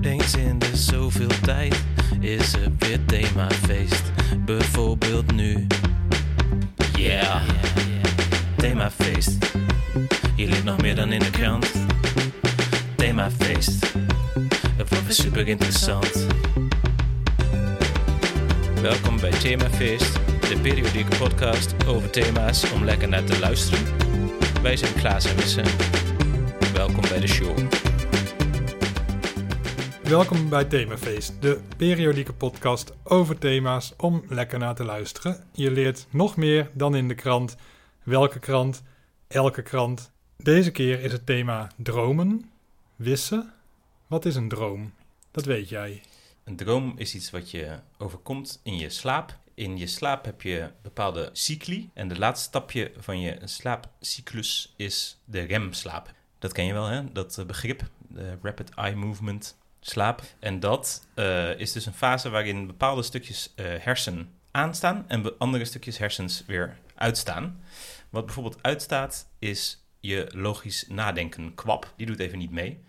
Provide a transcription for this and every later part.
Eens in de zoveel tijd is er weer themafeest. Bijvoorbeeld nu. Yeah, themafeest. Je leert nog meer dan in de krant. Themafeest. Het wordt weer super interessant. Welkom bij Themafeest, de periodieke podcast over thema's om lekker naar te luisteren. Wij zijn Klaas en Wisse. Welkom bij de show. Welkom bij Themafeest, de periodieke podcast over thema's om lekker naar te luisteren. Je leert nog meer dan in de krant. Welke krant? Elke krant. Deze keer is het thema dromen. Wissen. Wat is een droom? Dat weet jij. Een droom is iets wat je overkomt in je slaap. In je slaap heb je bepaalde cycli. En de laatste stapje van je slaapcyclus is de remslaap. Dat ken je wel, hè? Dat eh, begrip, de rapid eye movement slaap. En dat uh, is dus een fase waarin bepaalde stukjes uh, hersen aanstaan en andere stukjes hersens weer uitstaan. Wat bijvoorbeeld uitstaat is je logisch nadenken kwap. Die doet even niet mee.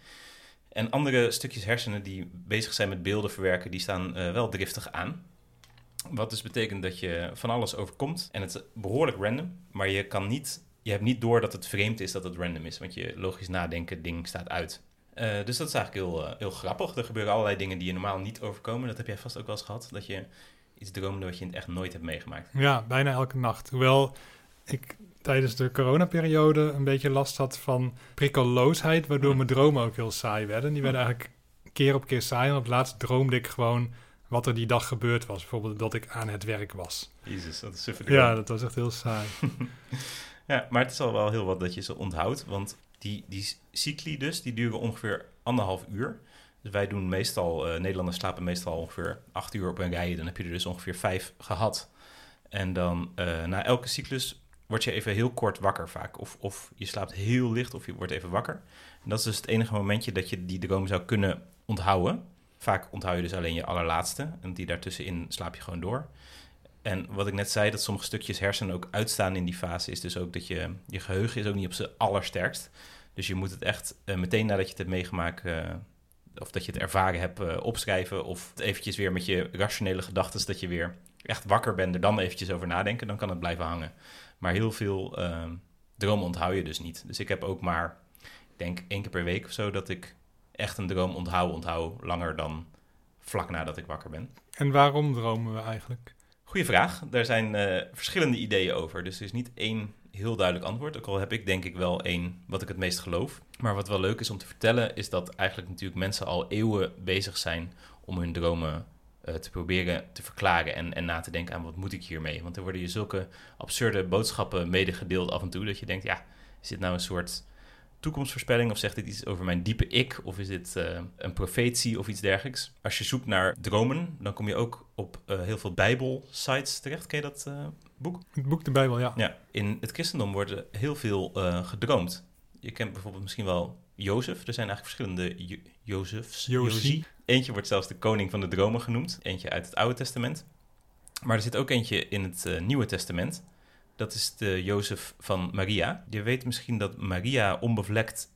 En andere stukjes hersenen die bezig zijn met beelden verwerken, die staan uh, wel driftig aan. Wat dus betekent dat je van alles overkomt. En het is behoorlijk random, maar je kan niet. Je hebt niet door dat het vreemd is dat het random is, want je logisch nadenken ding staat uit. Uh, dus dat is eigenlijk heel, uh, heel grappig. Er gebeuren allerlei dingen die je normaal niet overkomen. Dat heb jij vast ook wel eens gehad. Dat je iets droomde wat je in het echt nooit hebt meegemaakt. Ja, bijna elke nacht. Hoewel ik tijdens de coronaperiode een beetje last had van prikkelloosheid, waardoor mijn dromen ook heel saai werden. Die werden eigenlijk keer op keer saai. En op het laatst droomde ik gewoon wat er die dag gebeurd was. Bijvoorbeeld dat ik aan het werk was. Jezus, dat is super. Ja, dat was echt heel saai. ja, maar het is al wel heel wat dat je ze onthoudt. Want die, die cycli dus, die duren ongeveer anderhalf uur. Dus wij doen meestal, uh, Nederlanders slapen meestal ongeveer acht uur op een rij. Dan heb je er dus ongeveer vijf gehad. En dan uh, na elke cyclus word je even heel kort wakker vaak. Of, of je slaapt heel licht of je wordt even wakker. En dat is dus het enige momentje dat je die droom zou kunnen onthouden. Vaak onthoud je dus alleen je allerlaatste. En die daartussenin slaap je gewoon door. En wat ik net zei, dat sommige stukjes hersenen ook uitstaan in die fase, is dus ook dat je, je geheugen is ook niet op zijn allersterkst. Dus je moet het echt uh, meteen nadat je het hebt meegemaakt, uh, of dat je het ervaren hebt, uh, opschrijven. Of eventjes weer met je rationele gedachten, dat je weer echt wakker bent, er dan eventjes over nadenken, dan kan het blijven hangen. Maar heel veel ehm, dromen onthoud je dus niet. Dus ik heb ook maar, ik denk één keer per week of zo, dat ik echt een droom onthoud, onthoud langer dan vlak nadat ik wakker ben. En waarom dromen we eigenlijk? Vraag. Daar zijn uh, verschillende ideeën over. Dus er is niet één heel duidelijk antwoord. Ook al heb ik denk ik wel één wat ik het meest geloof. Maar wat wel leuk is om te vertellen, is dat eigenlijk natuurlijk mensen al eeuwen bezig zijn om hun dromen uh, te proberen te verklaren en, en na te denken aan wat moet ik hiermee. Want er worden je zulke absurde boodschappen medegedeeld af en toe dat je denkt, ja, is dit nou een soort toekomstvoorspelling of zegt dit iets over mijn diepe ik of is dit uh, een profetie of iets dergelijks. Als je zoekt naar dromen, dan kom je ook op uh, heel veel bijbelsites terecht. Ken je dat uh, boek? Het boek de Bijbel, ja. Ja, in het christendom wordt heel veel gedroomd. Je kent bijvoorbeeld misschien wel Jozef. Er zijn eigenlijk verschillende jo Jozefs. Josie. Eentje wordt zelfs de koning van de dromen genoemd. Eentje uit het Oude Testament. Maar er zit ook eentje in het Nieuwe Testament. Dat is de Jozef van Maria. Je weet misschien dat Maria onbevlekt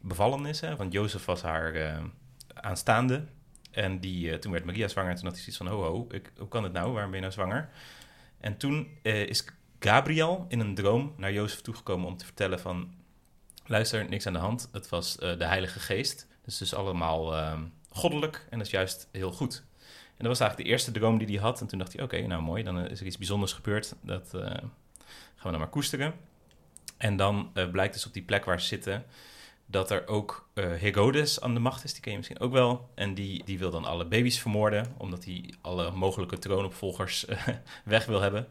bevallen is. Hè? Want Jozef was haar aanstaande. En die, uh, toen werd Maria zwanger. En toen had hij zoiets van, ho ho, ik, hoe kan het nou? Waarom ben je nou zwanger? En toen is Gabriel in een droom naar Jozef toegekomen om te vertellen van... Luister, niks aan de hand. Het was de Heilige Geest. Dus dus allemaal ehm, goddelijk en dat is juist heel goed. En dat was eigenlijk de eerste droom die hij had. En toen dacht hij, oké, nou mooi, dan is er iets bijzonders gebeurd. Dat gaan we dan maar koesteren. En dan blijkt dus op die plek waar ze zitten... dat er ook uh, Herodes aan de macht is. Die ken je misschien ook wel. En die, die wil dan alle baby's vermoorden... omdat hij alle mogelijke troonopvolgers weg wil hebben.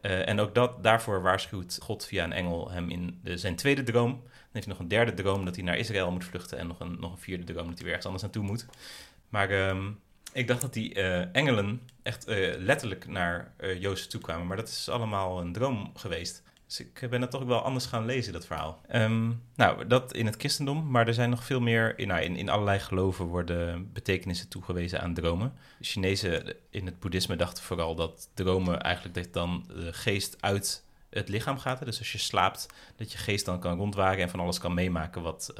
en ook dat, daarvoor waarschuwt God via een engel hem in de, zijn tweede droom. Dan heeft hij nog een derde droom dat hij naar Israël moet vluchten... en nog een, nog een vierde droom dat hij weer ergens anders naartoe moet. Maar... Um, ik dacht dat die engelen echt letterlijk naar Jozef toe kwamen. Maar dat is allemaal een droom geweest. Dus ik ben dat toch wel anders gaan lezen, dat verhaal. Um, nou, dat in het christendom. Maar er zijn nog veel meer... In, nou, in, in allerlei geloven worden betekenissen toegewezen aan dromen. De Chinezen in het boeddhisme dachten vooral dat dromen eigenlijk... dat dan de geest uit het lichaam gaat. Dus als je slaapt, dat je geest dan kan rondwagen... en van alles kan meemaken wat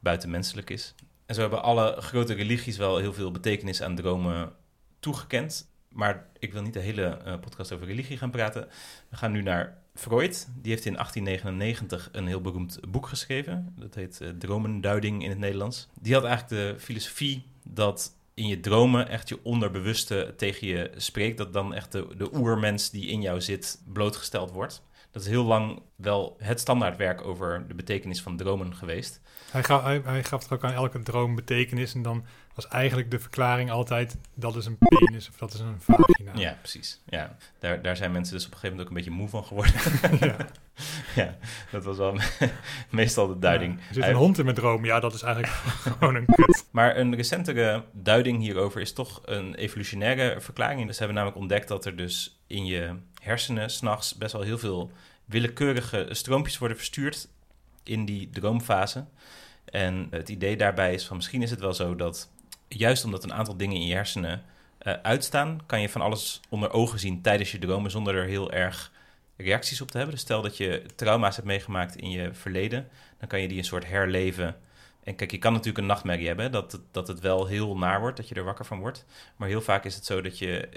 buitenmenselijk is. En zo hebben alle grote religies wel heel veel betekenis aan dromen toegekend. Maar ik wil niet de hele eh, podcast over religie gaan praten. We gaan nu naar Freud. Die heeft in 1899 een heel beroemd boek geschreven. Dat heet uh, Dromenduiding in het Nederlands. Die had eigenlijk de filosofie dat in je dromen echt je onderbewuste tegen je spreekt. Dat dan echt de, de oermens die in jou zit blootgesteld wordt. Dat is heel lang wel het standaardwerk over de betekenis van dromen geweest. Hij, gaf, hij, hij gaf er ook aan elke droom betekenis. En dan was eigenlijk de verklaring altijd... dat is een penis of dat is een vagina. Ja, precies. Ja. Daar, daar zijn mensen dus op een gegeven moment ook een beetje moe van geworden. Ja. ja, dat was wel meestal de duiding. Ja, er zit een hond in mijn droom. Ja, dat is eigenlijk gewoon een kut. Maar een recentere duiding hierover is toch een evolutionaire verklaring. Dus ze hebben namelijk ontdekt dat er dus in je hersenen s'nachts best wel heel veel willekeurige stroompjes worden verstuurd in die droomfase. En het idee daarbij is van misschien is het wel zo dat juist omdat een aantal dingen in je hersenen uh, uitstaan, kan je van alles onder ogen zien tijdens je dromen zonder er heel erg reacties op te hebben. Dus stel dat je trauma's hebt meegemaakt in je verleden, dan kan je die een soort herleven. En kijk, je kan natuurlijk een nachtmerrie hebben, dat het, dat het wel heel naar wordt, dat je er wakker van wordt. Maar heel vaak is het zo dat je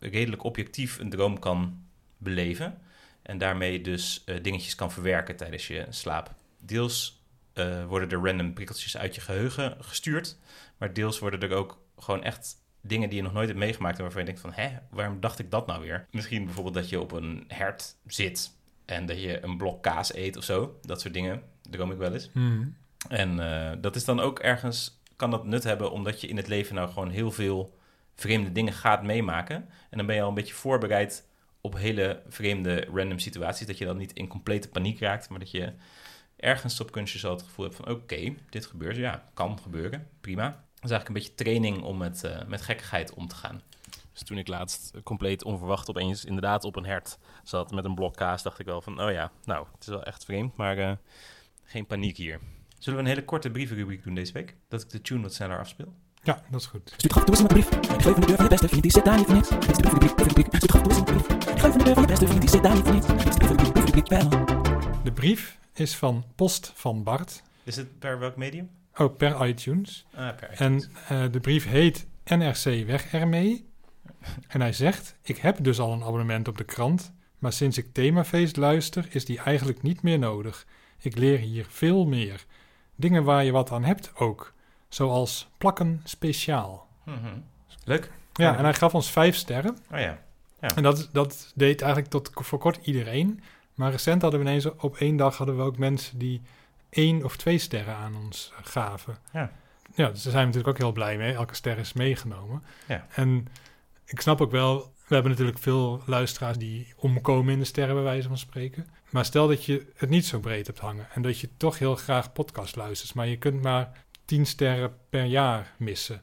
uh, redelijk objectief een droom kan beleven. En daarmee dus uh, dingetjes kan verwerken tijdens je slaap. Deels uh, worden er random prikkeltjes uit je geheugen gestuurd. Maar deels worden er ook gewoon echt dingen die je nog nooit hebt meegemaakt... en waarvan je denkt van, hè, waarom dacht ik dat nou weer? Misschien bijvoorbeeld dat je op een hert zit... en dat je een blok kaas eet of zo. Dat soort dingen droom ik wel eens. Hmm. En uh, dat is dan ook ergens... kan dat nut hebben omdat je in het leven nou gewoon heel veel vreemde dingen gaat meemaken. En dan ben je al een beetje voorbereid op hele vreemde random situaties. Dat je dan niet in complete paniek raakt, maar dat je ergens op kunstje zo het gevoel hebt van... oké, dit gebeurt, ja, kan gebeuren, prima. Dat is eigenlijk een beetje training om met, uh, met gekkigheid om te gaan. Dus toen ik laatst compleet onverwacht opeens inderdaad op een hert zat met een blok kaas... dacht ik wel van, oh ja, nou, het is wel echt vreemd, maar uh, geen paniek hier. Zullen we een hele korte brievenrubriek doen deze week? Dat ik de tune wat sneller afspeel? Ja, dat is goed. Stuur gaf een brief. Ik geef van de deur van je beste vriend, die zit daar niet voor niks. Dit is de brievenrubriek, brievenrubriek. Stuur gaf toe eens een brief. Ik geef van de deur van je beste vriend, die zit daar niet voor niks. Dit is de brievenrubriek, brievenrubriek. Wel. De brief is van Post van Bart. Is het per welk medium? Oh, per iTunes. Ah, per En iTunes. uh, de brief heet NRC Weg ermee. En hij zegt: Ik heb dus al een abonnement op de krant, maar sinds ik Themafeest luister, is die eigenlijk niet meer nodig. Ik leer hier veel meer. Dingen waar je wat aan hebt ook. Zoals plakken speciaal. Mhm. Leuk. Ja, en hij gaf ons vijf sterren. Oh ja. En dat, dat deed eigenlijk tot voor kort iedereen. Maar recent hadden we ineens op één dag hadden we ook mensen die één of twee sterren aan ons gaven. Ja. Ja, dus daar zijn we natuurlijk ook heel blij mee. Elke ster is meegenomen. Ja. En ik snap ook wel, we hebben natuurlijk veel luisteraars die omkomen in de sterren, bij wijze van spreken. Maar stel dat je het niet zo breed hebt hangen en dat je toch heel graag podcast luistert, maar je kunt maar tien sterren per jaar missen.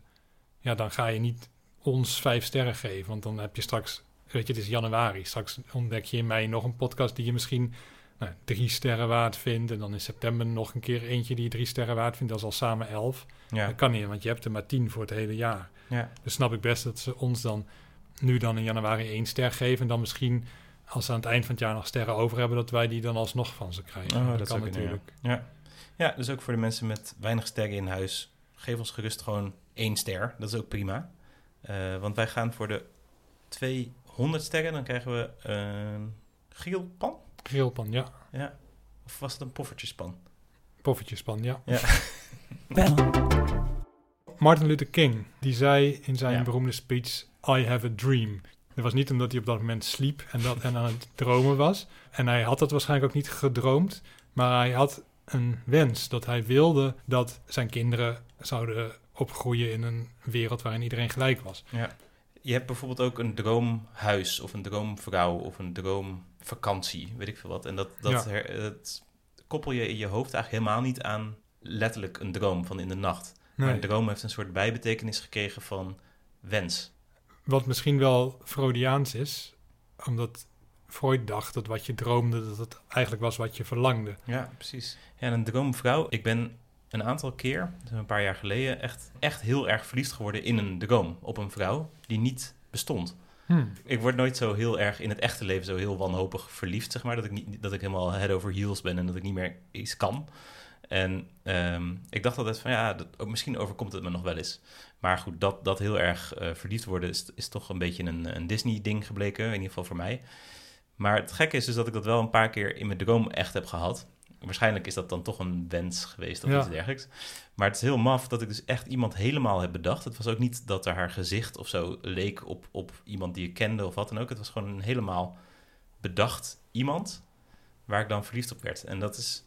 Ja, dan ga je niet ons vijf sterren geven, want dan heb je straks, weet je, het is januari. Straks ontdek je in mei nog een podcast die je misschien nou, drie sterren waard vindt. En dan in september nog een keer eentje die je drie sterren waard vindt. Dat is al samen elf. Ja. Dat kan niet, want je hebt er maar tien voor het hele jaar. ja. Dus snap ik best dat ze ons dan nu dan in januari één ster geven. En dan misschien, als ze aan het eind van het jaar nog sterren over hebben, dat wij die dan alsnog van ze krijgen. Oh, dat, dat kan natuurlijk. Ja. ja, dus ook voor de mensen met weinig sterren in huis, geef ons gerust gewoon één ster. Dat is ook prima. Uh, want wij gaan voor de 200 sterren, dan krijgen we een grillpan. Grillpan, ja. Ja. Of was het een poffertjespan? Poffertjespan, ja. Ja. Martin Luther King, die zei in zijn Ja. beroemde speech, I have a dream. Dat was niet omdat hij op dat moment sliep en, dat, en aan het dromen was. En hij had dat waarschijnlijk ook niet gedroomd, maar hij had een wens dat hij wilde dat zijn kinderen zouden opgroeien in een wereld waarin iedereen gelijk was. ja. Je hebt bijvoorbeeld ook een droomhuis of een droomvrouw of een droomvakantie, weet ik veel wat. En dat, dat, Ja. her- dat koppel je in je hoofd eigenlijk helemaal niet aan letterlijk een droom van in de nacht. Maar een droom heeft een soort bijbetekenis gekregen van wens. Wat misschien wel Freudiaans is, omdat Freud dacht dat wat je droomde, dat het eigenlijk was wat je verlangde. Ja, precies. Ja, en een droomvrouw. Ik ben een aantal keer, is een paar jaar geleden, echt, echt heel erg verliefd geworden in een droom. Op een vrouw die niet bestond. Hm. Ik word nooit zo heel erg in het echte leven zo heel wanhopig verliefd, zeg maar. Dat ik, niet, dat ik helemaal head over heels ben en dat ik niet meer iets kan. En ehm, ik dacht altijd van ja, dat, ook misschien overkomt het me nog wel eens. Maar goed, dat, dat heel erg eh, verliefd worden is, is toch een beetje een, een Disney-ding gebleken, in ieder geval voor mij. Maar het gekke is dus dat ik dat wel een paar keer in mijn droom echt heb gehad. Waarschijnlijk is dat dan toch een wens geweest of Ja. iets dergelijks. Maar het is heel maf dat ik dus echt iemand helemaal heb bedacht. Het was ook niet dat er haar gezicht of zo leek op, op iemand die ik kende of wat dan ook. Het was gewoon een helemaal bedacht iemand waar ik dan verliefd op werd. En dat is,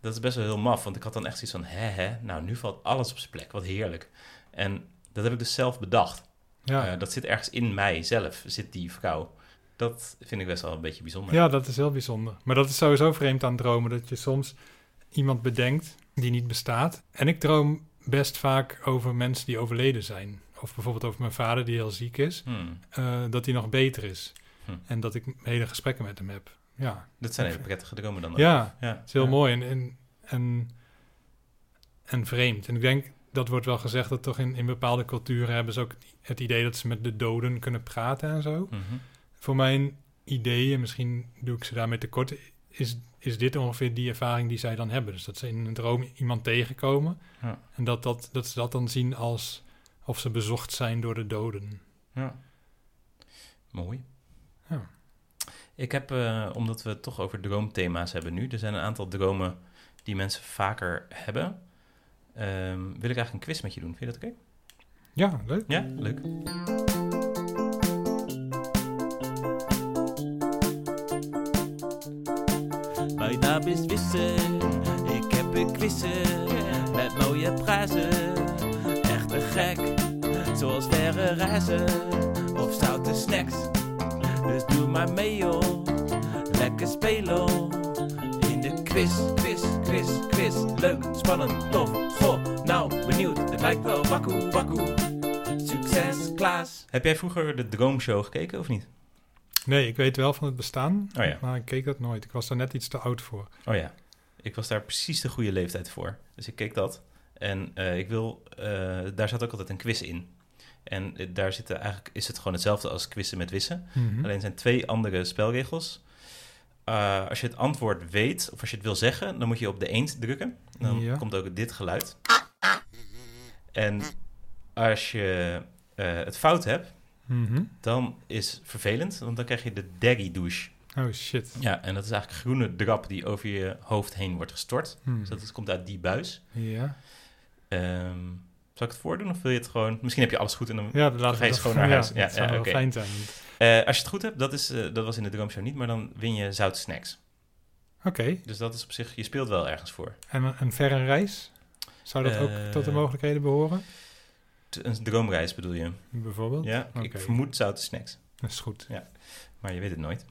dat is best wel heel maf, want ik had dan echt zoiets van... hè, hè, nou nu valt alles op zijn plek, wat heerlijk. En dat heb ik dus zelf bedacht. Ja. Eh, dat zit ergens in mij zelf, zit die vrouw. Dat vind ik best wel een beetje bijzonder. ja, dat is heel bijzonder. Maar dat is sowieso vreemd aan dromen, dat je soms iemand bedenkt die niet bestaat. En ik droom best vaak over mensen die overleden zijn. Of bijvoorbeeld over mijn vader die heel ziek is, Hmm, eh, dat hij nog beter is. Hm. En dat ik hele gesprekken met hem heb. Ja, dat zijn hele prettige dromen dan ja ja het is heel ja. mooi en, en, en, en vreemd. En ik denk, dat wordt wel gezegd dat toch in, in bepaalde culturen hebben ze ook het idee dat ze met de doden kunnen praten en zo. Mhm. Voor mijn ideeën, misschien doe ik ze daarmee tekort, is, is dit ongeveer die ervaring die zij dan hebben. Dus dat ze in een droom iemand tegenkomen Ja. en dat, dat, dat ze dat dan zien als of ze bezocht zijn door de doden. Ja. Mooi. Ja. Ik heb, eh, omdat we het toch over droomthema's hebben nu, er zijn een aantal dromen die mensen vaker hebben. Ehm, wil ik eigenlijk een quiz met je doen? Vind je dat oké? Ja, leuk. Ja, leuk. Ik heb een quizzen met mooie prijzen. Echt een gek, zoals verre reizen of stoute snacks. Dus doe maar mee joh, lekker spelen in de quiz, quiz, quiz, quiz. Leuk, spannend, tof, goh, nou benieuwd, het lijkt wel wakkoe, wakkoe. Succes Klaas. Heb jij vroeger de Droomshow gekeken of niet? Nee, ik weet wel van het bestaan, Oh ja. maar ik keek dat nooit. Ik was daar net iets te oud voor. Oh ja. Ik was daar precies de goede leeftijd voor. Dus ik keek dat. En eh, ik wil, eh, daar zat ook altijd een quiz in. En eh, daar zitten eigenlijk, is het gewoon hetzelfde als quizzen met wissen. Mhm. Alleen zijn twee andere spelregels. Als je het antwoord weet, of als je het wil zeggen, dan moet je op de eend drukken. Dan Ja. komt ook dit geluid. En als je het fout hebt, Mhm. dan is het vervelend, want dan krijg je de daggy douche. Oh shit. Ja, en dat is eigenlijk groene drap die over je hoofd heen wordt gestort. Hmm. Dus dat komt uit die buis. Ja, Ehm, zal ik het voordoen of wil je het gewoon... Misschien heb je alles goed en dan... ja dan ga je gewoon naar huis. Ja, Ja, fijn zijn. Eh, als je het goed hebt, dat, is, eh, dat was in de Droomshow niet, maar dan win je zoute snacks. Oké, Dus dat is op zich... Je speelt wel ergens voor. en een, een verre reis? Zou dat ook Eh, tot de mogelijkheden behoren? Een droomreis bedoel je? Bijvoorbeeld? Ja, ik vermoed zoute snacks. Dat is goed. Maar je weet het nooit.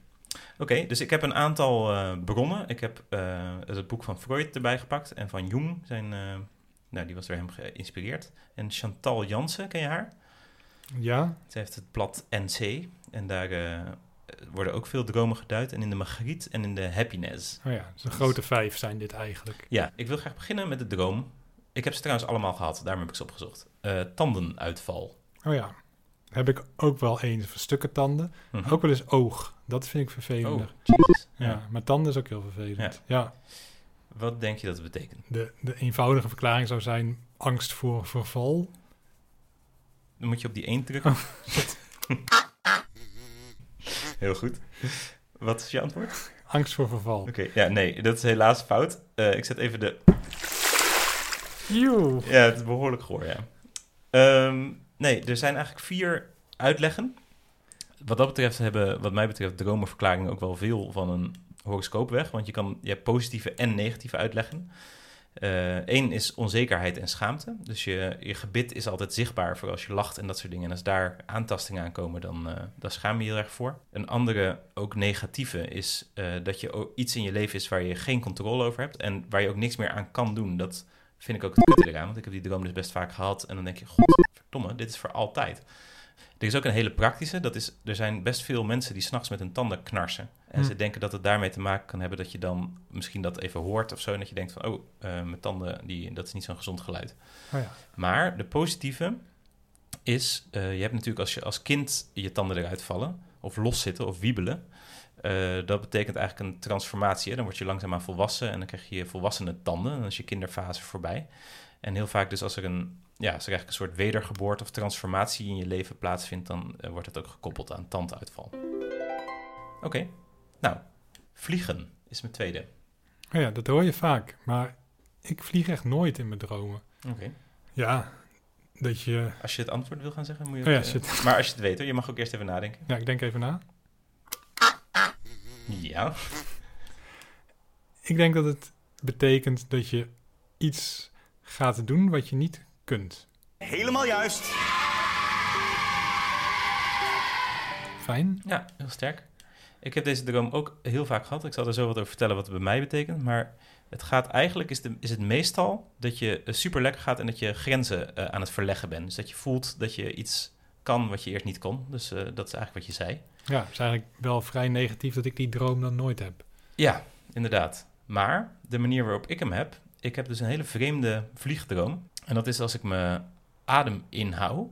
Oké, dus ik heb een aantal eh, bronnen. Ik heb eh, het boek van Freud erbij gepakt en van Jung. Zijn, eh, nou, die was door hem geïnspireerd. En Chantal Jansen, ken je haar? Ja, Zij heeft het blad NC. En daar worden ook veel dromen geduid. En in de Margriet en in de Happiness. oh ja, dus een grote vijf zijn dit eigenlijk. Ja, ik wil graag beginnen met de droom. Ik heb ze trouwens allemaal gehad. Daarom heb ik ze opgezocht. Eh, tandenuitval. Oh ja, heb ik ook wel eens. Stukken tanden. Mhm. Ook wel eens oog. Dat vind ik vervelender. Oh, ja. Ja. maar tanden is ook heel vervelend. Ja, Wat denk je dat het betekent? de, de eenvoudige verklaring zou zijn angst voor verval. Dan moet je op die 1 drukken. Oh, Heel goed. Wat is je antwoord? Angst voor verval. Oké, ja, nee, dat is helaas fout. Eh, ik zet even de... Ja, het is behoorlijk goor, ja. Ehm, nee, er zijn eigenlijk vier uitleggen. Wat dat betreft hebben, wat mij betreft, dromenverklaringen ook wel veel van een horoscoop weg. Want je, kan, je hebt positieve en negatieve uitleggen. Eén is onzekerheid en schaamte. Dus je, je gebit is altijd zichtbaar voor als je lacht en dat soort dingen. En als daar aantastingen aankomen, dan, eh dan schaam je je erg voor. Een andere, ook negatieve, is eh, dat je iets in je leven is waar je geen controle over hebt. En waar je ook niks meer aan kan doen. Dat vind ik ook het kutte eraan. Want ik heb die droom dus best vaak gehad. En dan denk je, godverdomme, dit is voor altijd. Er is ook een hele praktische. Dat is, er zijn best veel mensen die s'nachts met hun tanden knarsen. En Hm. ze denken dat het daarmee te maken kan hebben dat je dan misschien dat even hoort of zo. En dat je denkt van, oh, eh, mijn tanden, die, dat is niet zo'n gezond geluid. Oh ja. Maar de positieve is, eh, je hebt natuurlijk als je als kind je tanden eruit vallen, of loszitten of wiebelen. Eh, dat betekent eigenlijk een transformatie. Hè? Dan word je langzaamaan volwassen en dan krijg je volwassene tanden. En dan is je kinderfase voorbij. En heel vaak dus als er een, ja, als er eigenlijk een soort wedergeboorte of transformatie in je leven plaatsvindt, dan eh, wordt het ook gekoppeld aan tanduitval. Oké, nou, vliegen is mijn tweede. Oh ja, dat hoor je vaak. Maar ik vlieg echt nooit in mijn dromen. Oké. Ja, dat je... Als je het antwoord wil gaan zeggen, moet je Oh ja, eh. Maar als je het weet hoor, je mag ook eerst even nadenken. Ja, ik denk even na. Ja. Ik denk dat het betekent dat je iets gaat doen wat je niet kunt. Helemaal juist. Fijn. Ja, heel sterk. Ik heb deze droom ook heel vaak gehad. Ik zal er zo wat over vertellen wat het bij mij betekent. Maar het gaat eigenlijk, is, de, is het meestal dat je eh, super lekker gaat en dat je grenzen eh, aan het verleggen bent. Dus dat je voelt dat je iets kan wat je eerst niet kon. Dus eh, dat is eigenlijk wat je zei. Ja, het is eigenlijk wel vrij negatief dat ik die droom dan nooit heb. Ja, inderdaad. Maar de manier waarop ik hem heb, ik heb dus een hele vreemde vliegdroom. En dat is als ik mijn adem inhoud,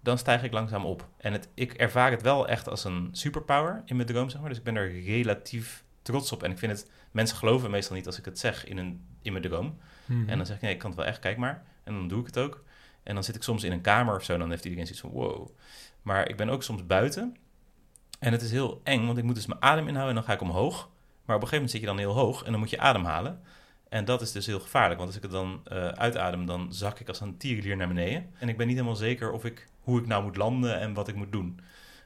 dan stijg ik langzaam op. En het, ik ervaar het wel echt als een superpower in mijn droom, zeg maar. Dus ik ben er relatief trots op. En ik vind het, mensen geloven meestal niet als ik het zeg in, een, in mijn droom. Mhm. En dan zeg ik, nee, ik kan het wel echt, kijk maar. En dan doe ik het ook. En dan zit ik soms in een kamer of zo, dan heeft iedereen zoiets van, wow. Maar ik ben ook soms buiten. En het is heel eng, want ik moet dus mijn adem inhouden en dan ga ik omhoog. Maar op een gegeven moment zit je dan heel hoog en dan moet je ademhalen. En dat is dus heel gevaarlijk, want als ik het dan eh, uitadem, dan zak ik als een tierenlier naar beneden. En ik ben niet helemaal zeker of ik, hoe ik nou moet landen en wat ik moet doen.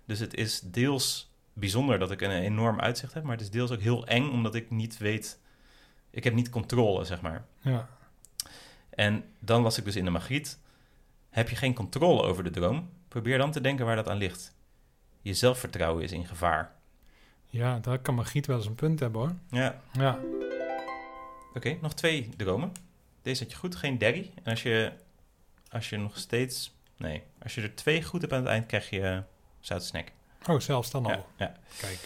Dus het is deels bijzonder dat ik een enorm uitzicht heb, maar het is deels ook heel eng, omdat ik niet weet... Ik heb niet controle, zeg maar. Ja. En dan was ik dus in de magriet. Heb je geen controle over de droom? Probeer dan te denken waar dat aan ligt. Je zelfvertrouwen is in gevaar. ja, daar kan Margriet wel eens een punt hebben hoor. Ja, Ja, oké. nog twee dromen. Deze had je goed, geen derry. En als je, als je nog steeds... Nee, als je er twee goed hebt aan het eind, krijg je uh, zoute snack. oh, zelfs dan al. Ja, ja. Kijk.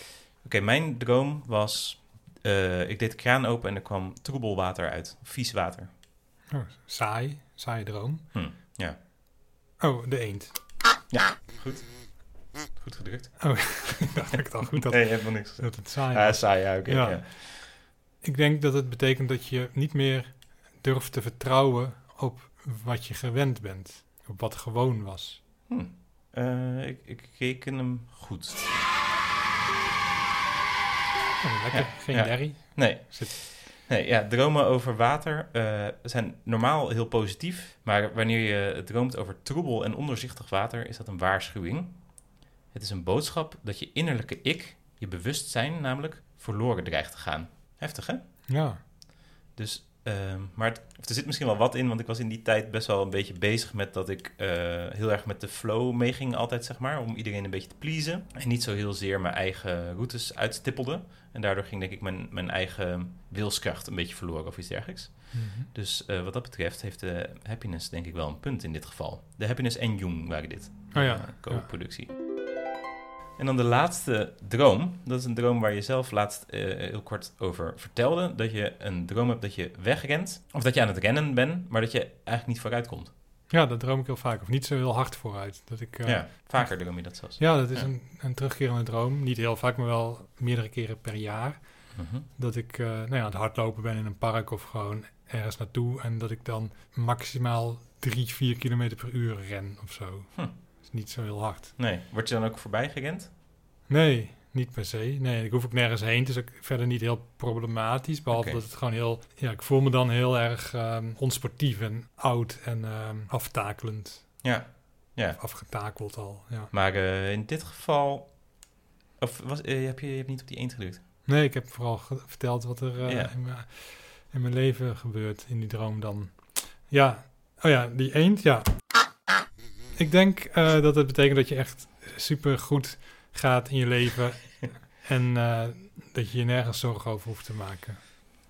Oké, mijn droom was... eh, ik deed de kraan open en er kwam troebel water uit. Vies water. Oh, saai. Saai droom. Hm, ja. Oh, de eend. Goed. Goed gedrukt. Ik dacht dat ik het al goed had. Nee, helemaal niks. Dat het saai Ja, was. saai, ja, oké. Ja. ja. Ik denk dat het betekent dat je niet meer durft te vertrouwen op wat je gewend bent. Op wat gewoon was. Hm. Eh, ik, ik reken hem goed. Oh, lekker. Ja, Geen ja. derry. Nee. Zit- nee, ja, dromen over water eh, zijn normaal heel positief. Maar wanneer je droomt over troebel en ondoorzichtig water, is dat een waarschuwing. Het is een boodschap dat je innerlijke ik, je bewustzijn namelijk, verloren dreigt te gaan. Heftig, hè? Ja. Dus, ehm, maar het- er zit misschien wel wat in, want ik was in die tijd best wel een beetje bezig met dat ik eh, heel erg met de flow meeging altijd, zeg maar, om iedereen een beetje te pleasen. En niet zo heel zeer mijn eigen routes uitstippelde. En daardoor ging denk ik mijn, mijn eigen wilskracht een beetje verloren of iets dergelijks. Mhm. Dus eh, wat dat betreft heeft de happiness denk ik wel een punt in dit geval. De happiness en Jung waren dit. Oh ja, Eh, co-productie. En dan de laatste droom. Dat is een droom waar je zelf laatst eh, heel kort over vertelde. Dat je een droom hebt dat je wegrent. Of dat je aan het rennen bent, maar dat je eigenlijk niet vooruit komt. Ja, dat droom ik heel vaak. Of niet zo heel hard vooruit. Dat ik, eh, ja, vaker droom je dat zelfs. ja, dat is Ja. Een, een terugkerende droom. Niet heel vaak, maar wel meerdere keren per jaar. Mhm. Dat ik eh, nou ja, aan het hardlopen ben in een park of gewoon ergens naartoe. En dat ik dan maximaal drie, vier kilometer per uur ren of zo. Hm. Is niet zo heel hard. Nee, word je dan ook voorbij gerend? Nee, niet per se. Nee, ik hoef ook nergens heen. Het is ook verder niet heel problematisch. Behalve dat het gewoon heel... Ja, ik voel me dan heel erg ehm, onsportief en oud en ehm, aftakelend. Ja, ja. Of afgetakeld al, ja. Maar eh, in dit geval... Of was, eh, heb je, je hebt niet op die eend gedrukt? Nee, ik heb vooral verteld wat er eh, Ja. in, mijn, in mijn leven gebeurt in die droom dan. Ja, oh ja, die eend, ja. Ik denk eh, dat het betekent dat je echt super goed gaat in je leven. en eh, dat je je nergens zorgen over hoeft te maken.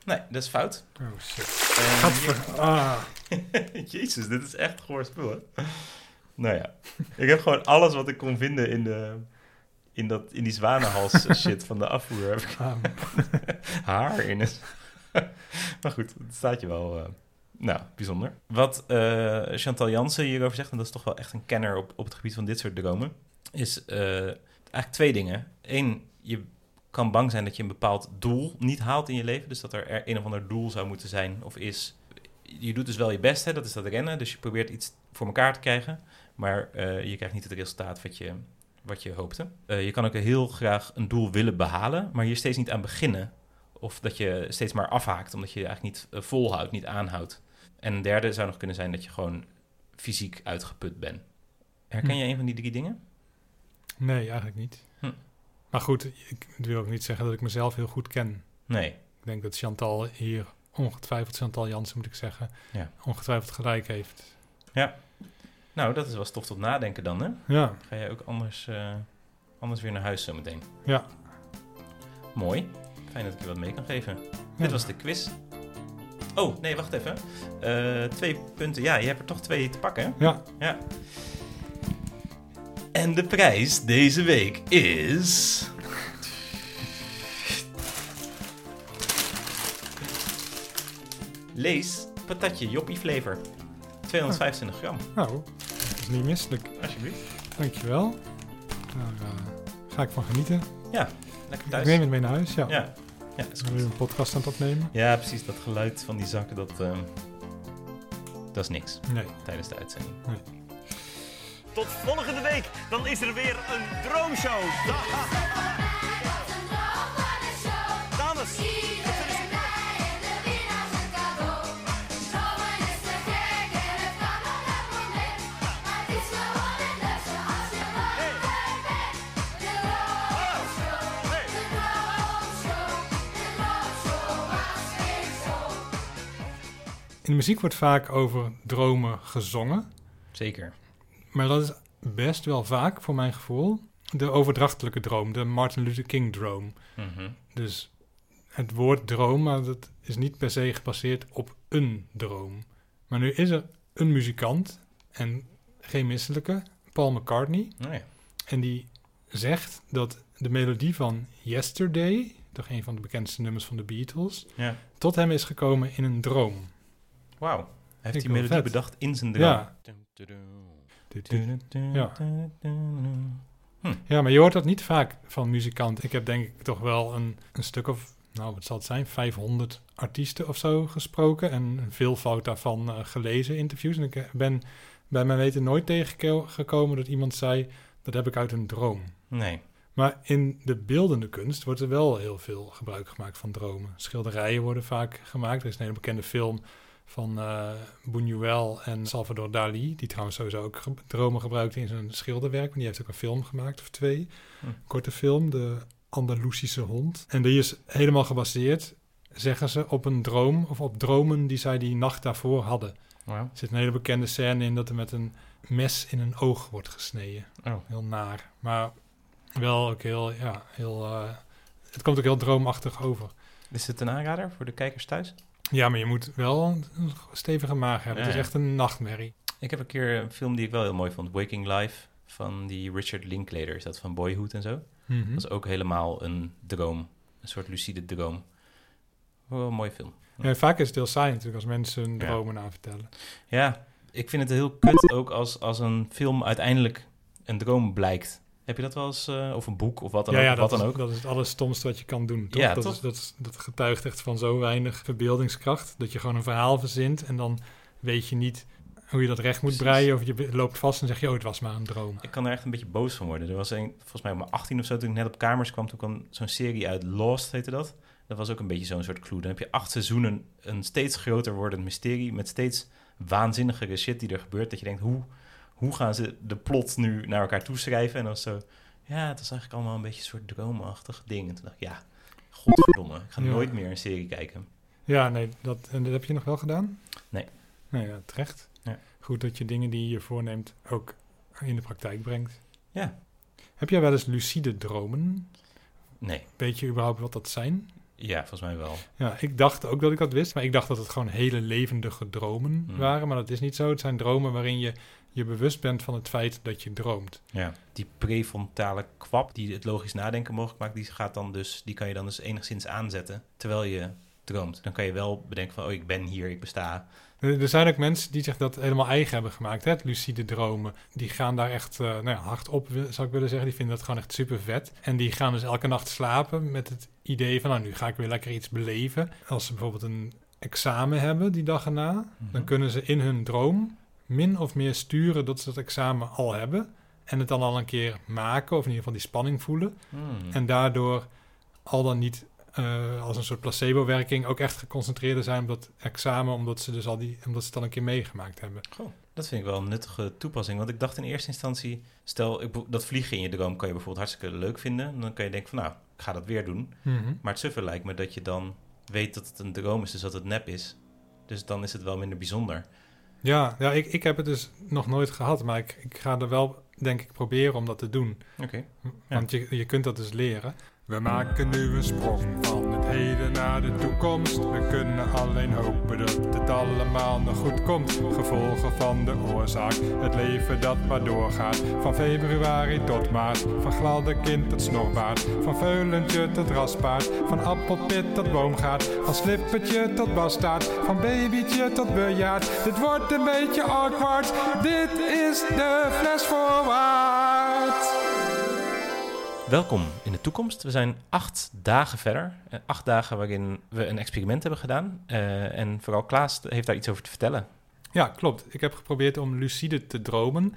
Nee, dat is fout. Oh shit. Gadver- ah. Jezus, dit is echt goor spul, hè? Nou ja, ik heb gewoon alles wat ik kon vinden in, de, in, dat, in die zwanenhals shit van de afvoer. Heb ik Ah, haar in het. maar goed, het staat je wel... eh, nou, bijzonder. Wat eh, Chantal Jansen hierover zegt, en dat is toch wel echt een kenner op, op het gebied van dit soort dromen, is eh, eigenlijk twee dingen. Eén, je kan bang zijn dat je een bepaald doel niet haalt in je leven. Dus dat er, een of ander doel zou moeten zijn of is. Je doet dus wel je best, hè, dat is dat rennen. Dus je probeert iets voor elkaar te krijgen. Maar eh, je krijgt niet het resultaat wat je, wat je hoopte. Je kan ook heel graag een doel willen behalen, maar hier steeds niet aan beginnen. Of dat je steeds maar afhaakt, omdat je eigenlijk niet volhoudt, niet aanhoudt. En een derde zou nog kunnen zijn dat je gewoon fysiek uitgeput bent. Herken Hm. je een van die drie dingen? Nee, eigenlijk niet. Hm. Maar goed, ik wil ook niet zeggen dat ik mezelf heel goed ken. Nee. Ik denk dat Chantal hier ongetwijfeld, Chantal Jansen moet ik zeggen, Ja. ongetwijfeld gelijk heeft. Nou, dat is wel stof tot nadenken dan, hè? Ja, Ga je ook anders, eh, anders weer naar huis zometeen. ja. Mooi. Fijn dat ik je wat mee kan geven. Ja. Dit was de quiz. Oh, nee, wacht even. Eh, twee punten. Ja, je hebt er toch twee te pakken. hè? Ja, Ja. En de prijs deze week is... Lees patatje joppie flavor. 225 gram, nou, dat is niet misselijk. alsjeblieft. Dankjewel. Daar eh, ga ik van genieten. Lekker Ik thuis. neem het mee naar huis, ja. Ja, ja, is goed. een podcast aan het opnemen? Ja, precies. Dat geluid van die zakken, dat, ehm, dat is niks Nee. tijdens de uitzending. Tot volgende week, dan is er weer een droomshow. De muziek wordt vaak over dromen gezongen. Zeker. Maar dat is best wel vaak, voor mijn gevoel, de overdrachtelijke droom. De Martin Luther King droom. Mhm. Dus het woord droom, maar dat is niet per se gebaseerd op een droom. Maar nu is er een muzikant, en geen misselijke, Paul McCartney. Oh ja. En die zegt dat de melodie van Yesterday, toch een van de bekendste nummers van de Beatles, ja. tot hem is gekomen in een droom. Wauw. Hij heeft die melodie vet. bedacht in zijn droom. Ja. Ja. Hm. Ja, maar je hoort dat niet vaak van muzikanten. Ik heb denk ik toch wel een, een stuk of, nou wat zal het zijn, 500 artiesten of zo gesproken. En veel fout daarvan eh, gelezen, interviews. En ik eh, ben bij mijn weten nooit tegengekomen dat iemand zei, dat heb ik uit een droom. Nee. Maar in de beeldende kunst wordt er wel heel veel gebruik gemaakt van dromen. Schilderijen worden vaak gemaakt. Er is een hele bekende film van eh Buñuel en Salvador Dali, die trouwens sowieso ook ge- dromen gebruikte in zijn schilderwerk. Maar die heeft ook een film gemaakt, of twee. Hm. Korte film, De Andalusische Hond. En die is helemaal gebaseerd, zeggen ze, op een droom of op dromen die zij die nacht daarvoor hadden. Wauw. Er zit een hele bekende scène in dat er met een mes in een oog wordt gesneden. Oh. Heel naar. Maar wel ook heel, ja, heel... eh, het komt ook heel droomachtig over. Is het een aanrader voor de kijkers thuis? Ja, maar je moet wel een stevige maag hebben. Ja, het is echt een nachtmerrie. Ik heb een keer een film die ik wel heel mooi vond. Waking Life van die Richard Linklater. Is dat van Boyhood en zo? Mhm. Dat is ook helemaal een droom. Een soort lucide droom. Wel een mooie film. Ja, vaak is het heel saai natuurlijk als mensen hun Ja. dromen aanvertellen. Ja, ik vind het heel kut ook als, als een film uiteindelijk een droom blijkt. Heb je dat wel eens? eh, of een boek of wat dan ja, ook? ja of dat, wat dan is, ook? dat is het allerstomste wat je kan doen. Toch? Ja, dat, toch? Is, dat, is- dat getuigt echt van zo weinig verbeeldingskracht. Dat je gewoon een verhaal verzint en dan weet je niet hoe je dat recht moet Precies. breien. Of je loopt vast en zeg je, oh, het was maar een droom. Ik kan er echt een beetje boos van worden. Er was een, volgens mij op mijn 18 of zo, toen ik net op kamers kwam, toen kwam zo'n serie uit Lost, heette dat. Dat was ook een beetje zo'n soort clue. Dan heb je acht seizoenen een steeds groter wordend mysterie met steeds waanzinnigere shit die er gebeurt. Dat je denkt, hoe, hoe gaan ze de plot nu naar elkaar toeschrijven? En dan zo, ja, het was eigenlijk allemaal een beetje een soort droomachtig ding. En toen dacht ik, ja, godverdomme, ik ga Ja. nooit meer een serie kijken. Ja, nee, dat, en dat heb je nog wel gedaan? Nee. Nee, ja, terecht. Ja. Goed dat je dingen die je voorneemt ook in de praktijk brengt. Ja. Heb jij wel eens lucide dromen? Nee, Weet je überhaupt wat dat zijn? ja, volgens mij wel. Ja, ik dacht ook dat ik dat wist, maar ik dacht dat het gewoon hele levendige dromen Hmm. waren. Maar dat is niet zo. Het zijn dromen waarin je je bewust bent van het feit dat je droomt. Ja. Die prefrontale kwap die het logisch nadenken mogelijk maakt, die gaat dan dus, die kan je dan dus enigszins aanzetten terwijl je droomt. Dan kan je wel bedenken van, oh, ik ben hier, ik besta. Er zijn ook mensen die zich dat helemaal eigen hebben gemaakt, hè? het lucide dromen. Die gaan daar echt eh, nou ja, hard op, zou ik willen zeggen. Die vinden dat gewoon echt super vet. En die gaan dus elke nacht slapen met het idee van, nou, nu ga ik weer lekker iets beleven. Als ze bijvoorbeeld een examen hebben die dag erna, Mhm. dan kunnen ze in hun droom min of meer sturen dat ze dat examen al hebben. En het dan al een keer maken, of in ieder geval die spanning voelen. Hmm. En daardoor al dan niet eh, als een soort placebo-werking ook echt geconcentreerder zijn op dat examen, omdat ze dus al die, omdat ze het al een keer meegemaakt hebben. Goh, dat vind ik wel een nuttige toepassing. Want ik dacht in eerste instantie, stel ik, dat vliegen in je droom kan je bijvoorbeeld hartstikke leuk vinden. Dan kan je denken van nou, ik ga dat weer doen. Maar het suffer lijkt me dat je dan weet dat het een droom is, dus dat het nep is. Dus dan is het wel minder bijzonder. Ja, ja ik, ik heb het dus nog nooit gehad, maar ik, ik ga er wel, denk ik, proberen om dat te doen. Oké. Want je, je kunt dat dus leren. We maken nu een sprong van het heden naar de toekomst. We kunnen alleen hopen dat het allemaal nog goed komt. Gevolgen van de oorzaak, het leven dat maar doorgaat. Van februari tot maart, van gladde kind tot snorbaard. Van veulentje tot raspaard, van appelpit tot boomgaard. Van slippertje tot bastaard, van babytje tot bejaard. Dit wordt een beetje awkward, dit is de fles voorwaarts. Welkom in de toekomst. We zijn acht dagen verder. Eh, acht dagen waarin we een experiment hebben gedaan. Eh, en vooral Klaas heeft daar iets over te vertellen. Ja, klopt. Ik heb geprobeerd om lucide te dromen.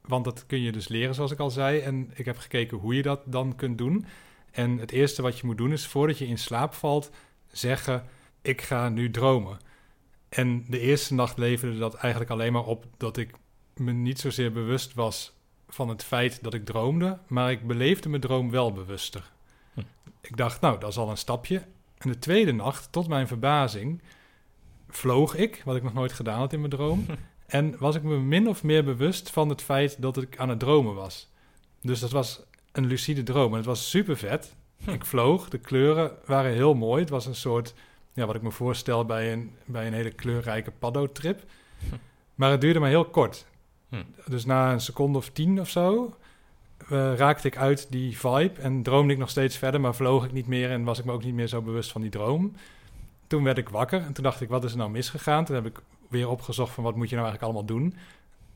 Want dat kun je dus leren, zoals ik al zei. En ik heb gekeken hoe je dat dan kunt doen. En het eerste wat je moet doen is, voordat je in slaap valt, zeggen: Ik ga nu dromen. En de eerste nacht leverde dat eigenlijk alleen maar op dat ik me niet zozeer bewust was van het feit dat ik droomde, maar ik beleefde mijn droom wel bewuster. Hm. Ik dacht, nou, dat is al een stapje. En de tweede nacht, tot mijn verbazing, vloog ik, wat ik nog nooit gedaan had in mijn droom. En was ik me min of meer bewust van het feit dat ik aan het dromen was. Dus dat was een lucide droom. En het was super vet. Hm. Ik vloog, de kleuren waren heel mooi. Het was een soort, ja, wat ik me voorstel bij een, bij een hele kleurrijke paddo-trip. Hm. Maar het duurde maar heel kort. Hm. Dus na een seconde of tien of zo eh, raakte ik uit die vibe en droomde ik nog steeds verder, maar vloog ik niet meer en was ik me ook niet meer zo bewust van die droom. Toen werd ik wakker en toen dacht ik, wat is er nou misgegaan? Toen heb ik weer opgezocht van wat moet je nou eigenlijk allemaal doen.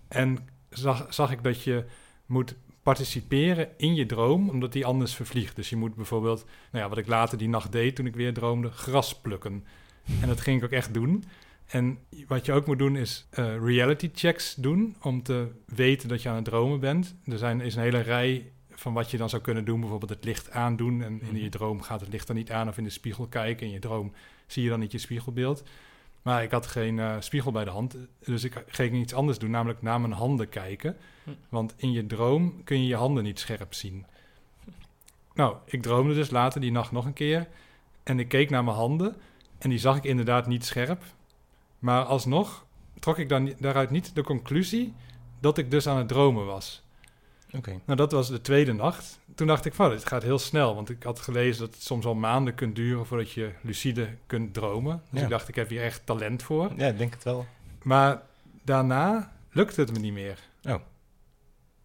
En zag, zag ik dat je moet participeren in je droom, omdat die anders vervliegt. Dus je moet bijvoorbeeld, nou ja, wat ik later die nacht deed toen ik weer droomde, gras plukken. En dat ging ik ook echt doen. En wat je ook moet doen is eh, reality checks doen om te weten dat je aan het dromen bent. Er zijn, is een hele rij van wat je dan zou kunnen doen. Bijvoorbeeld het licht aandoen en in je droom gaat het licht dan niet aan of in de spiegel kijken. In je droom zie je dan niet je spiegelbeeld. Maar ik had geen eh, spiegel bij de hand, dus ik ging iets anders doen, namelijk naar mijn handen kijken. Hm. Want in je droom kun je je handen niet scherp zien. Nou, ik droomde dus later die nacht nog een keer en ik keek naar mijn handen en die zag ik inderdaad niet scherp. Maar alsnog trok ik dan daaruit niet de conclusie dat ik dus aan het dromen was. Oké. Nou, dat was de tweede nacht. Toen dacht ik van, dit gaat heel snel. Want ik had gelezen dat het soms al maanden kunt duren voordat je lucide kunt dromen. Dus Ja. ik dacht, ik heb hier echt talent voor. Ja, ik denk het wel. Maar daarna lukte het me niet meer. Oh.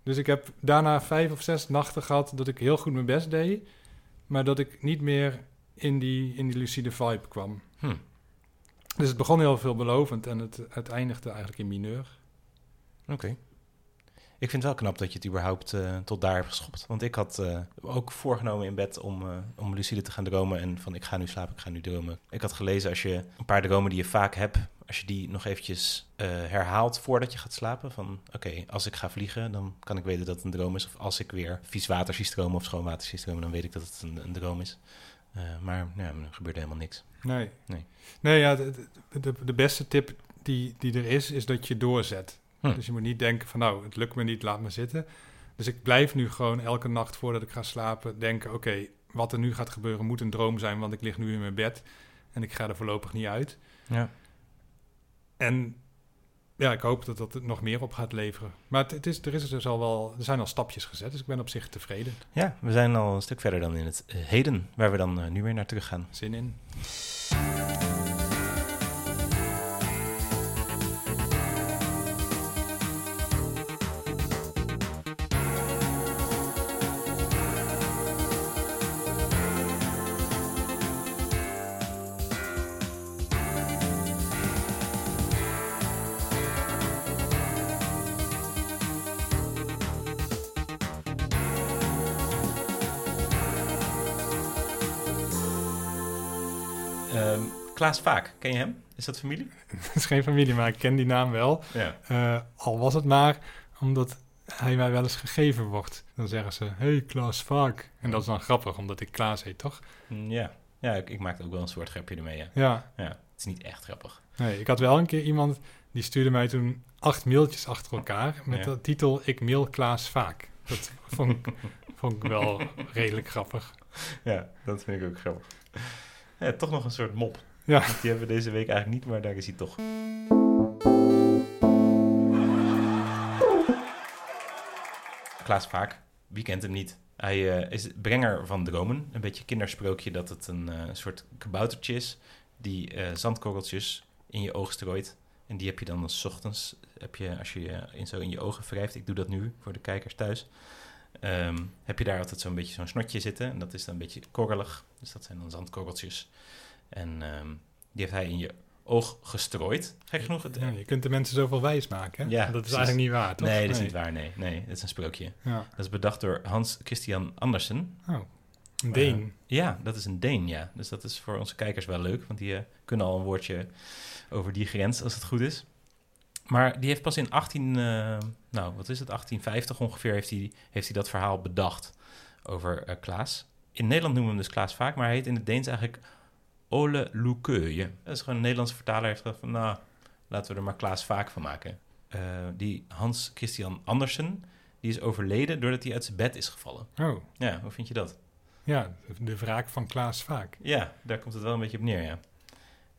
Dus ik heb daarna vijf of zes nachten gehad dat ik heel goed mijn best deed. Maar dat ik niet meer in die, in die lucide vibe kwam. Hm. Dus het begon heel veelbelovend en het, het eindigde eigenlijk in mineur. Oké. Ik vind het wel knap dat je het überhaupt eh, tot daar hebt geschopt. Want ik had eh, ook voorgenomen in bed om, eh, om lucide te gaan dromen. En van ik ga nu slapen, ik ga nu dromen. Ik had gelezen als je een paar dromen die je vaak hebt... als je die nog eventjes herhaalt voordat je gaat slapen... van oké, als ik ga vliegen, dan kan ik weten dat het een droom is. Of als ik weer vies water zie stromen of schoon water zie stromen... dan weet ik dat het een, een droom is. Maar ja, er gebeurde helemaal niks. Nee. Nee. Nee, ja, de, de, de- beste tip die, die er is, is dat je doorzet. Hm. Dus je moet niet denken van, nou, het lukt me niet, laat me zitten. Dus ik blijf nu gewoon elke nacht voordat ik ga slapen denken... oké, wat er nu gaat gebeuren moet een droom zijn... want ik lig nu in mijn bed en ik ga er voorlopig niet uit. Ja. En ja, ik hoop dat dat het nog meer op gaat leveren. Maar het, het is, er, is dus al wel, er zijn al stapjes gezet, dus ik ben op zich tevreden. ja, we zijn al een stuk verder dan in het eh, heden... waar we dan eh, nu weer naar terug gaan. Zin in. Klaas Vaak, ken je hem? Is dat familie? Het is geen familie, maar ik ken die naam wel. Ja. Eh, al was het maar omdat hij mij wel eens gegeven wordt. Dan zeggen ze, hey Klaas Vaak. En dat is dan grappig, omdat ik Klaas heet, toch? Mm, Ja, ja ik, ik maakte ook wel een soort grapje ermee, ja. Ja, ja. Het is niet echt grappig. nee, ik had wel een keer iemand... die stuurde mij toen acht mailtjes achter elkaar... met Ja. de titel Ik mail Klaas Vaak. Dat vond ik, vond ik wel redelijk grappig. Ja, dat vind ik ook grappig. Ja, toch nog een soort mop. Ja. Die hebben we deze week eigenlijk niet, maar daar is hij toch. Klaas Vaak, wie kent hem niet? Hij eh, is brenger van dromen. Een beetje kindersprookje dat het een eh, soort kaboutertje is... die eh, zandkorreltjes in je oog strooit. En die heb je dan als ochtends, heb je, als je je in, zo in je ogen wrijft... ik doe dat nu voor de kijkers thuis... ehm, heb je daar altijd zo'n beetje zo'n snotje zitten. En dat is dan een beetje korrelig. Dus dat zijn dan zandkorreltjes. En ehm, die heeft hij in je oog gestrooid. Gek genoeg. Het, Ja, je kunt de mensen zoveel wijs maken. hè? Ja, dat is eigenlijk niet waar, toch? nee, dat is niet waar. Nee, nee, dat is een sprookje. Ja. Dat is bedacht door Hans Christian Andersen. Oh, een Deen. Eh, ja, dat is een Deen, ja. Dus dat is voor onze kijkers wel leuk, want die eh, kunnen al een woordje over die grens, als het goed is. Maar die heeft pas in 18, eh, nou, wat is het, 1850 ongeveer, heeft hij, heeft hij dat verhaal bedacht over Klaas. In Nederland noemen we hem dus Klaas vaak, maar hij heet in het Deens eigenlijk Ole Lukeuje. Dat is gewoon een Nederlandse vertaler heeft gedacht van, nou, laten we er maar Klaas vaak van maken. Eh, die Hans Christian Andersen, die is overleden doordat hij uit zijn bed is gevallen. Oh, Ja, hoe vind je dat? ja, de, wraak van Klaas Vaak. Ja, daar komt het wel een beetje op neer, ja.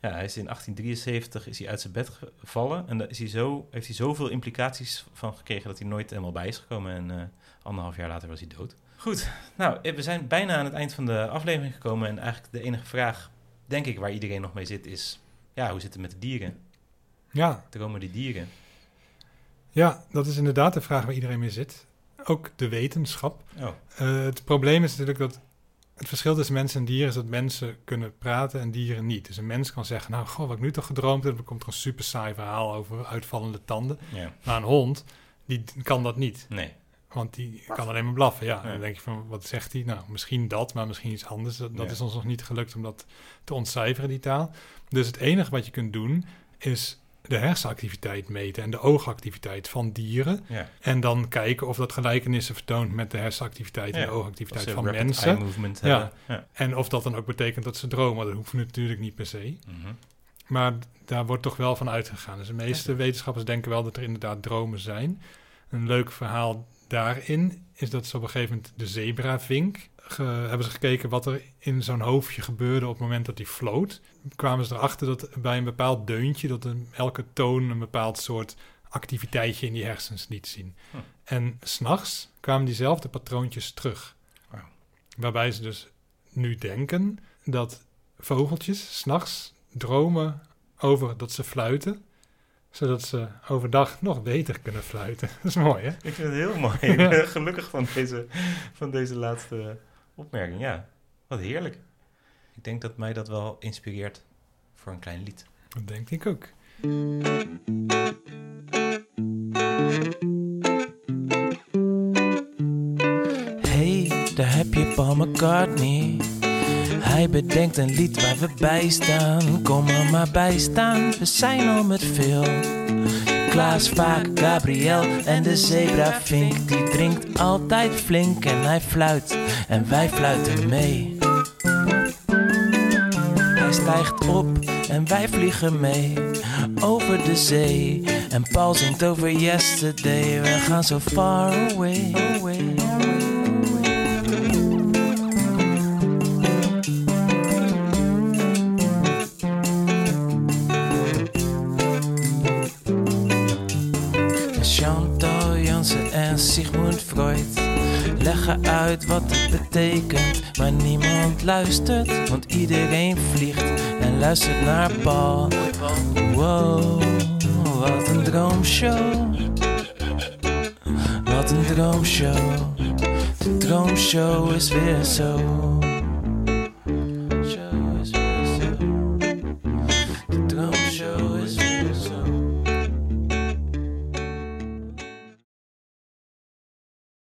Ja, hij is in 1873 is hij uit zijn bed gevallen en daar is hij zo, heeft hij zoveel implicaties van gekregen dat hij nooit helemaal bij is gekomen en eh, anderhalf jaar later was hij dood. Goed, nou, we zijn bijna aan het eind van de aflevering gekomen en eigenlijk de enige vraag, denk ik, waar iedereen nog mee zit is, ja, hoe zit het met de dieren? Ja, Dromen die dieren? ja, dat is inderdaad de vraag waar iedereen mee zit. Ook de wetenschap. Oh, Eh, het probleem is natuurlijk dat het verschil tussen mensen en dieren is dat mensen kunnen praten en dieren niet. Dus een mens kan zeggen, nou, goh, wat ik nu toch gedroomd heb, dan komt er een super saai verhaal over uitvallende tanden. ja, Maar een hond, die kan dat niet. nee. Want die kan alleen maar blaffen. Ja, Ja. dan denk je van, wat zegt hij? Nou, misschien dat, maar misschien iets anders. Dat, dat Ja. is ons nog niet gelukt om dat te ontcijferen, die taal. Dus het enige wat je kunt doen, is de hersenactiviteit meten en de oogactiviteit van dieren. Ja, En dan kijken of dat gelijkenissen vertoont met de hersenactiviteit en de oogactiviteit van mensen. eye movement Ja. hebben. Ja. En of dat dan ook betekent dat ze dromen. Dat hoeft natuurlijk niet per se. Mhm. Maar daar wordt toch wel van uitgegaan. Dus de meeste wetenschappers denken wel dat er inderdaad dromen zijn. Een leuk verhaal daarin is dat ze op een gegeven moment de zebravink... ge- hebben ze gekeken wat er in zo'n hoofdje gebeurde op het moment dat hij floot. kwamen ze erachter dat bij een bepaald deuntje... dat een, elke toon een bepaald soort activiteitje in die hersens liet zien. Hm. En s'nachts kwamen diezelfde patroontjes terug. Waarbij ze dus nu denken dat vogeltjes s'nachts dromen over dat ze fluiten, zodat ze overdag nog beter kunnen fluiten. Dat is mooi, hè? Ik vind het heel mooi. Ik ben gelukkig van deze, van deze laatste opmerking. Ja, wat heerlijk. Ik denk dat mij dat wel inspireert voor een klein lied. Dat denk ik ook. Hey, daar heb je Paul McCartney. Hij bedenkt een lied waar we bij staan. Kom er maar bij staan, we zijn al met veel. Klaas, Vaak, Gabriel en de zebravink. Die drinkt altijd flink en hij fluit en wij fluiten mee. Hij stijgt op en wij vliegen mee over de zee. En Paul zingt over yesterday. We gaan zo far away. Maar niemand luistert, want iedereen vliegt en luistert naar Paul. Wow, wat een droomshow. Wat een droomshow. De droomshow is weer zo.